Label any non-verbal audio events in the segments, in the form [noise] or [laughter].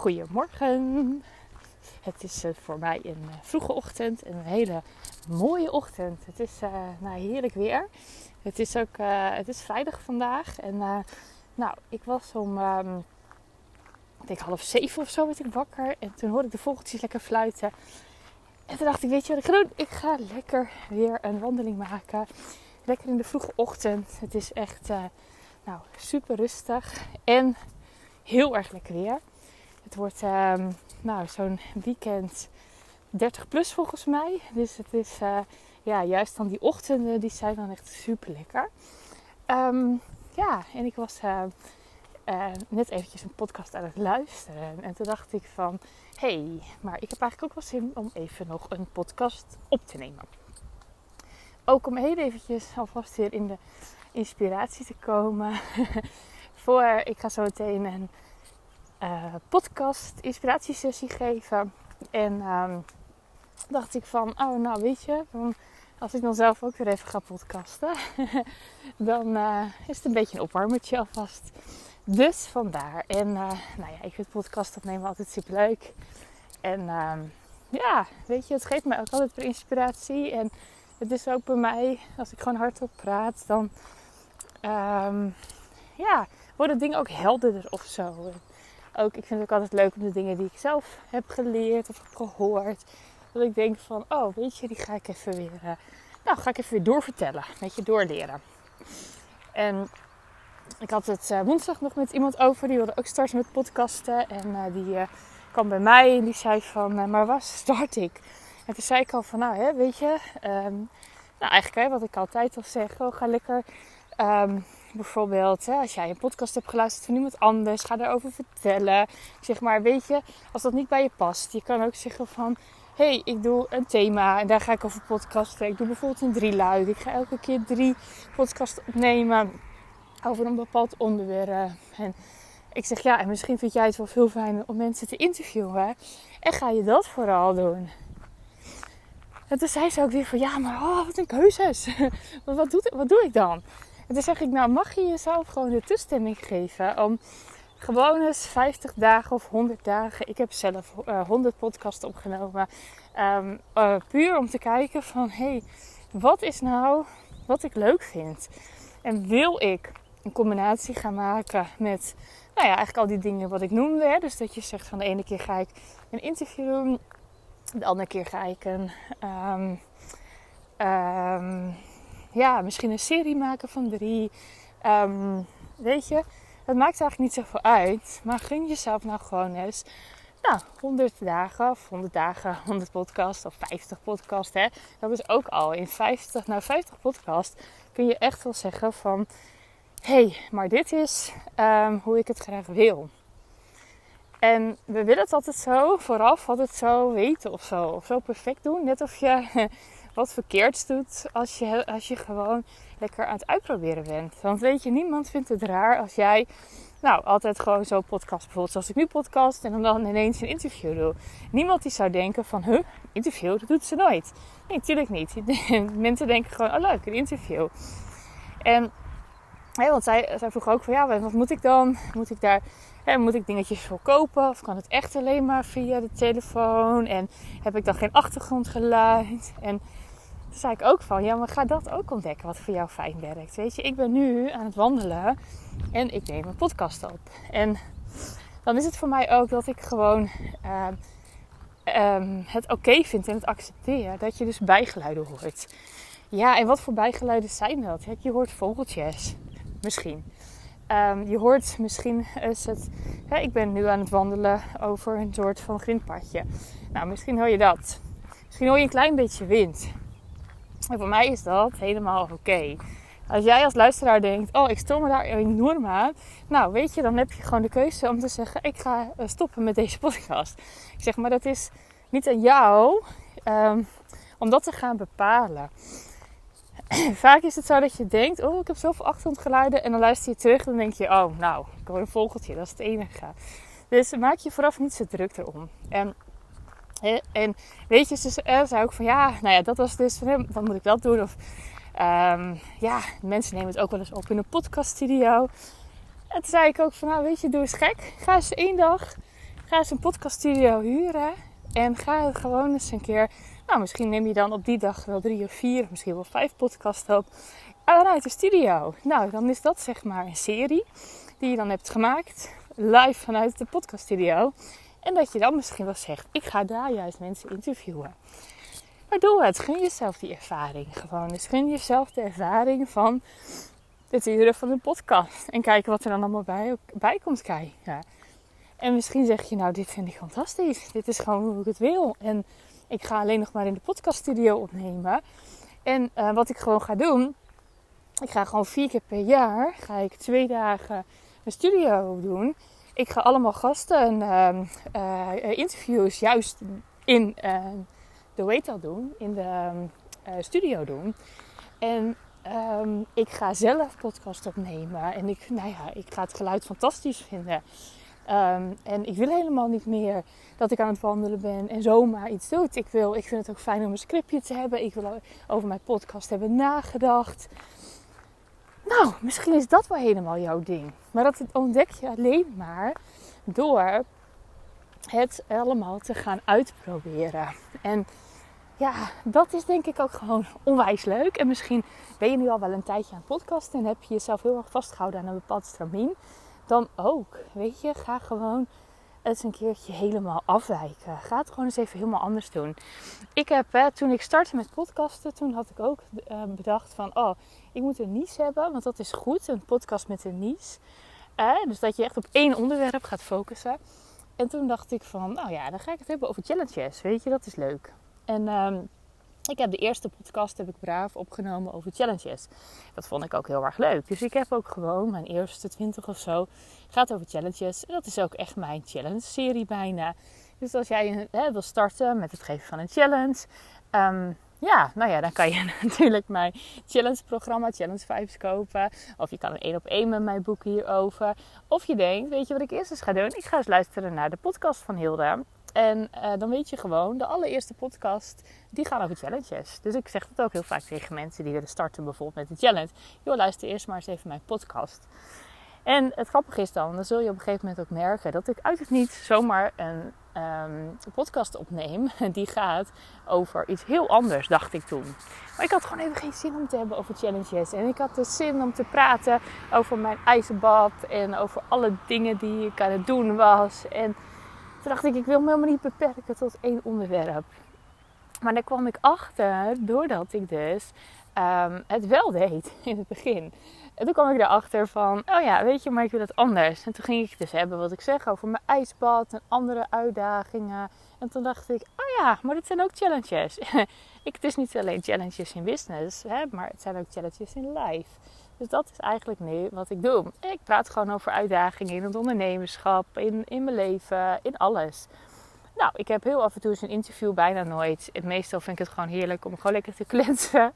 Goedemorgen. Het is uh, voor mij een uh, vroege ochtend en een hele mooie ochtend. Het is uh, nou, heerlijk weer. Het is ook het is vrijdag vandaag. En nou, ik was om um, ik denk half zeven of zo ik wakker. En toen hoorde ik de vogeltjes lekker fluiten. En toen dacht ik, weet je wat ik? Ik ga lekker weer een wandeling maken. Lekker in de vroege ochtend. Het is echt nou, super rustig en heel erg lekker weer. Het wordt um, nou, zo'n weekend 30 plus volgens mij. Dus het is uh, ja, juist dan die ochtenden, die zijn dan echt super lekker. Um, ja, en ik was uh, uh, net eventjes een podcast aan het luisteren. En toen dacht ik van, hé, hey, maar ik heb eigenlijk ook wel zin om even nog een podcast op te nemen. Ook om heel eventjes alvast weer in de inspiratie te komen. [laughs] Voor, ik ga zo meteen een uh, podcast inspiratiesessie geven. En um, dacht ik van, oh nou weet je, als ik dan zelf ook weer even ga podcasten, [laughs] dan uh, is het een beetje een opwarmertje alvast. Dus vandaar. En uh, nou ja, ik vind podcast opnemen altijd super leuk. En um, ja, weet je, het geeft mij ook altijd weer inspiratie. En het is ook bij mij, als ik gewoon hardop praat, dan um, ja, worden dingen ook helderder of zo ook, ik vind het ook altijd leuk om de dingen die ik zelf heb geleerd of gehoord. Dat ik denk van, oh weet je, die ga ik even weer, uh, nou ga ik even weer doorvertellen. Een beetje doorleren. En ik had het uh, woensdag nog met iemand over. Die wilde ook starten met podcasten. En uh, die kwam bij mij en die zei van, maar waar start ik? En toen zei ik al van, nou hè, weet je, um, nou eigenlijk hè, wat ik altijd al zeg, oh, ga lekker um, Bijvoorbeeld, hè, als jij een podcast hebt geluisterd van iemand anders, ga erover vertellen. Zeg maar, weet je, als dat niet bij je past, je kan ook zeggen van: hé, hey, ik doe een thema en daar ga ik over podcasten. Ik doe bijvoorbeeld een drieluik. Ik ga elke keer drie podcasts opnemen over een bepaald onderwerp. En ik zeg ja, en misschien vind jij het wel veel fijner om mensen te interviewen. En ga je dat vooral doen. En toen zei ze ook weer van ja, maar oh, wat een keuzes. [laughs] wat, doet, wat doe ik dan? En zeg ik, nou mag je jezelf gewoon de toestemming geven om gewoon eens 50 dagen of 100 dagen. Ik heb zelf uh, 100 podcasts opgenomen. Um, uh, puur om te kijken van, hé, hey, wat is nou wat ik leuk vind? En wil ik een combinatie gaan maken met, nou ja, eigenlijk al die dingen wat ik noemde. Hè? Dus dat je zegt van de ene keer ga ik een interview doen. De andere keer ga ik een... Um, um, ja, misschien een serie maken van drie. Um, weet je, het maakt eigenlijk niet zoveel uit. Maar gun jezelf nou gewoon eens. Nou, 100 dagen of 100 dagen, 100 podcast of 50 podcast. Hè? Dat is ook al in 50, nou 50 podcast kun je echt wel zeggen van... Hey, maar dit is um, hoe ik het graag wil. En we willen het altijd zo vooraf altijd zo weten of zo. Of zo perfect doen. Net of je wat verkeerds doet als je, als je gewoon lekker aan het uitproberen bent. Want weet je, niemand vindt het raar als jij nou, altijd gewoon zo podcast, bijvoorbeeld zoals ik nu podcast en dan ineens een interview doe. Niemand die zou denken van, huh, interview, dat doet ze nooit. Nee, natuurlijk niet. [laughs] Mensen denken gewoon, oh leuk, een interview. En, hè, want zij, zij vroeg ook van, ja, wat moet ik dan? Moet ik daar, hè, moet ik dingetjes voor kopen? Of kan het echt alleen maar via de telefoon? En heb ik dan geen achtergrondgeluid? En toen zei ik ook van, ja, maar ga dat ook ontdekken wat voor jou fijn werkt. Weet je, ik ben nu aan het wandelen en ik neem een podcast op. En dan is het voor mij ook dat ik gewoon uh, um, het oké vind en het accepteer dat je dus bijgeluiden hoort. Ja, en wat voor bijgeluiden zijn dat? Je hoort vogeltjes, misschien. Um, je hoort misschien is het. Hè, ik ben nu aan het wandelen over een soort van grindpadje. Nou, misschien hoor je dat. Misschien hoor je een klein beetje wind. En voor mij is dat helemaal oké. Als jij als luisteraar denkt, oh, ik stom me daar enorm aan. Nou, weet je, dan heb je gewoon de keuze om te zeggen, ik ga eh, stoppen met deze [laughs] podcast. Ik zeg, maar dat is niet aan jou um, om dat te gaan bepalen. [clears throat] Vaak is het zo dat je denkt, oh, ik heb zoveel achtergrondgeluiden. En dan luister je terug en dan denk je, oh, nou, ik hoor een vogeltje, dat is het enige. Dus maak je vooraf niet zo druk erom. En en weet je, ze zei ook van ja, nou ja, dat was dus, dan moet ik dat doen. Of um, ja, mensen nemen het ook wel eens op in een podcaststudio. En toen zei ik ook van nou, weet je, doe eens gek. Ga eens één dag, Ga eens een podcaststudio huren en ga gewoon eens een keer. Nou, misschien neem je dan op die dag wel drie of vier, misschien wel vijf podcasts op vanuit de studio. Nou, dan is dat zeg maar een serie die je dan hebt gemaakt live vanuit de podcaststudio. En dat je dan misschien wel zegt: ik ga daar juist mensen interviewen. Maar doe het. Gun jezelf die ervaring gewoon. Dus gun jezelf de ervaring van het uren van een podcast. En kijken wat er dan allemaal bij, bij komt kijken. En misschien zeg je, nou, dit vind ik fantastisch. Dit is gewoon hoe ik het wil. En ik ga alleen nog maar in de podcaststudio opnemen. En uh, wat ik gewoon ga doen, ik ga gewoon vier keer per jaar, ga ik twee dagen een studio doen. Ik ga allemaal gasten uh, uh, interviews juist in de Weta doen, in de studio doen. En ik ga zelf podcast opnemen. En ik, nou ja, ik ga het geluid fantastisch vinden. En ik wil helemaal niet meer dat ik aan het wandelen ben en zomaar iets doe. Ik, wil, ik vind het ook fijn om een scriptje te hebben. Ik wil over mijn podcast hebben nagedacht. Nou, misschien is dat wel helemaal jouw ding. Maar dat ontdek je alleen maar door het allemaal te gaan uitproberen. En ja, dat is denk ik ook gewoon onwijs leuk. En misschien ben je nu al wel een tijdje aan podcasten en heb je jezelf heel erg vastgehouden aan een bepaald stramien. Dan ook, weet je, ga gewoon eens een keertje helemaal afwijken. Ga het gewoon eens even helemaal anders doen. Ik heb, hè, toen ik startte met podcasten, toen had ik ook uh, bedacht van, oh, ik moet een niche hebben, want dat is goed, een podcast met een niche. Dus dat je echt op één onderwerp gaat focussen. En toen dacht ik van, nou ja, dan ga ik het hebben over challenges, weet je, dat is leuk. En um, ik heb de eerste podcast heb ik braaf opgenomen over challenges. Dat vond ik ook heel erg leuk. Dus ik heb ook gewoon mijn eerste 20 of zo gaat over challenges. En dat is ook echt mijn challenge serie bijna. Dus als jij hè, wil starten met het geven van een challenge. Um, ja, nou ja, dan kan je [laughs] natuurlijk mijn challenge programma, Challenge Vibes kopen. Of je kan een één op één met mij boeken hierover. Of je denkt, weet je wat ik eerst eens ga doen? Ik ga eens luisteren naar de podcast van Hilde. En uh, dan weet je gewoon, de allereerste podcast, die gaan over challenges. Dus ik zeg het ook heel vaak tegen mensen die willen starten bijvoorbeeld met een challenge. Joh, luister eerst maar eens even mijn podcast. En het grappige is dan, dan zul je op een gegeven moment ook merken dat ik uit het niet zomaar een um, podcast opneem. [laughs] Die gaat over iets heel anders, dacht ik toen. Maar ik had gewoon even geen zin om te hebben over challenges. En ik had de zin om te praten over mijn ijzerbad en over alle dingen die ik aan het doen was. En toen dacht ik, ik wil me helemaal niet beperken tot één onderwerp. Maar daar kwam ik achter doordat ik dus um, het wel deed [laughs] in het begin. En toen kwam ik erachter van, oh ja, weet je, maar ik wil het anders. En toen ging ik dus hebben wat ik zeg over mijn ijsbad en andere uitdagingen. En toen dacht ik, oh ja, maar dit zijn ook challenges. [laughs] ik, het is niet alleen challenges in business, hè, maar het zijn ook challenges in life. Dus dat is eigenlijk nu wat ik doe. Ik praat gewoon over uitdagingen in het ondernemerschap, in, in mijn leven, in alles. Nou, ik heb heel af en toe eens een interview, bijna nooit. Meestal vind ik het gewoon heerlijk om gewoon lekker te [laughs] kletsen.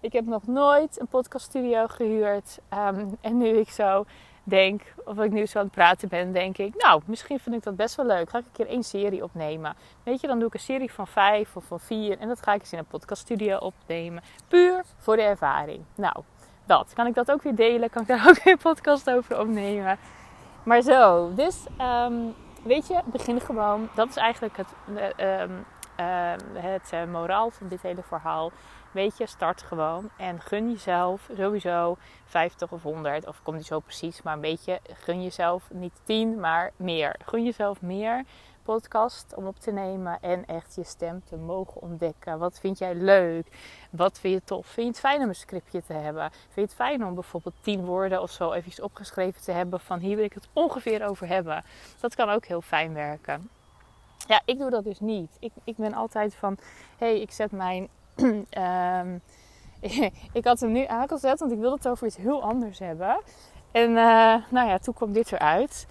ik heb nog nooit een podcaststudio gehuurd. Ehm, en nu ik zo denk, of ik nu zo aan het praten ben, denk ik, nou, misschien vind ik dat best wel leuk. Ga ik een keer één serie opnemen. Weet je, dan doe ik een serie van vijf of van vier. En dat ga ik eens in een podcaststudio opnemen. Puur voor de ervaring. Nou, dat. Kan ik dat ook weer delen? Kan ik daar [laughs] ook weer een podcast over opnemen? Maar zo, dus um, weet je, begin gewoon. Dat is eigenlijk het, uh, uh, het uh, moraal van dit hele verhaal. Weet je, start gewoon en gun jezelf sowieso 50 of 100, of komt niet zo precies, maar een beetje gun jezelf niet 10, maar meer. Gun jezelf meer podcast om op te nemen en echt je stem te mogen ontdekken. Wat vind jij leuk? Wat vind je tof? Vind je het fijn om een scriptje te hebben? Vind je het fijn om bijvoorbeeld 10 woorden of zo even opgeschreven te hebben van hier wil ik het ongeveer over hebben? Dat kan ook heel fijn werken. Ja, ik doe dat dus niet. Ik, ik ben altijd van, hé, hey, ik zet mijn... um, [clears throat] [laughs] ik had hem nu aangezet, want ik wilde het over iets heel anders hebben. En uh, nou ja, toen kwam dit eruit.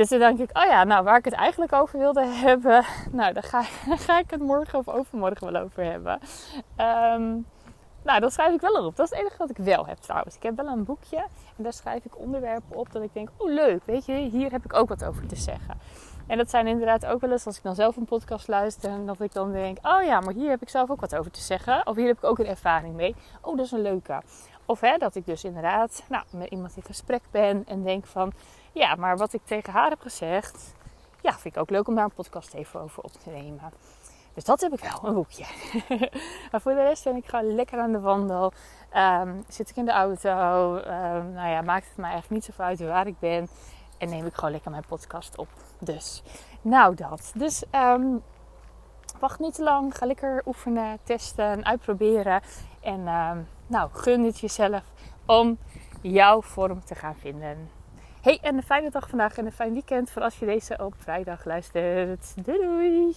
Dus dan denk ik, oh ja, nou waar ik het eigenlijk over wilde [laughs] hebben, nou daar ga, [laughs] ga ik het morgen of overmorgen wel over hebben. Um, nou, dat schrijf ik wel op. Dat is het enige wat ik wel heb trouwens. Ik heb wel een boekje en daar schrijf ik onderwerpen op dat ik denk, oh leuk, weet je, hier heb ik ook wat over te zeggen. En dat zijn inderdaad ook wel eens als ik dan zelf een podcast luister en dat ik dan denk, oh ja, maar hier heb ik zelf ook wat over te zeggen. Of hier heb ik ook een ervaring mee. Oh, dat is een leuke. Of hè, dat ik dus inderdaad nou, met iemand in gesprek ben en denk van, ja, maar wat ik tegen haar heb gezegd, ja, vind ik ook leuk om daar een podcast even over op te nemen. Dus dat heb ik wel, een boekje. [laughs] maar voor de rest ben ik gewoon lekker aan de wandel. Ehm, zit ik in de auto. Um, nou ja, maakt het mij eigenlijk niet zoveel uit waar ik ben. En neem ik gewoon lekker mijn podcast op. Dus, nou dat. Dus um, wacht niet te lang. Ga lekker oefenen, testen, uitproberen. En nou, gun het jezelf om jouw vorm te gaan vinden. Hey, en een fijne dag vandaag en een fijn weekend voor als je deze op vrijdag luistert. Doei doei!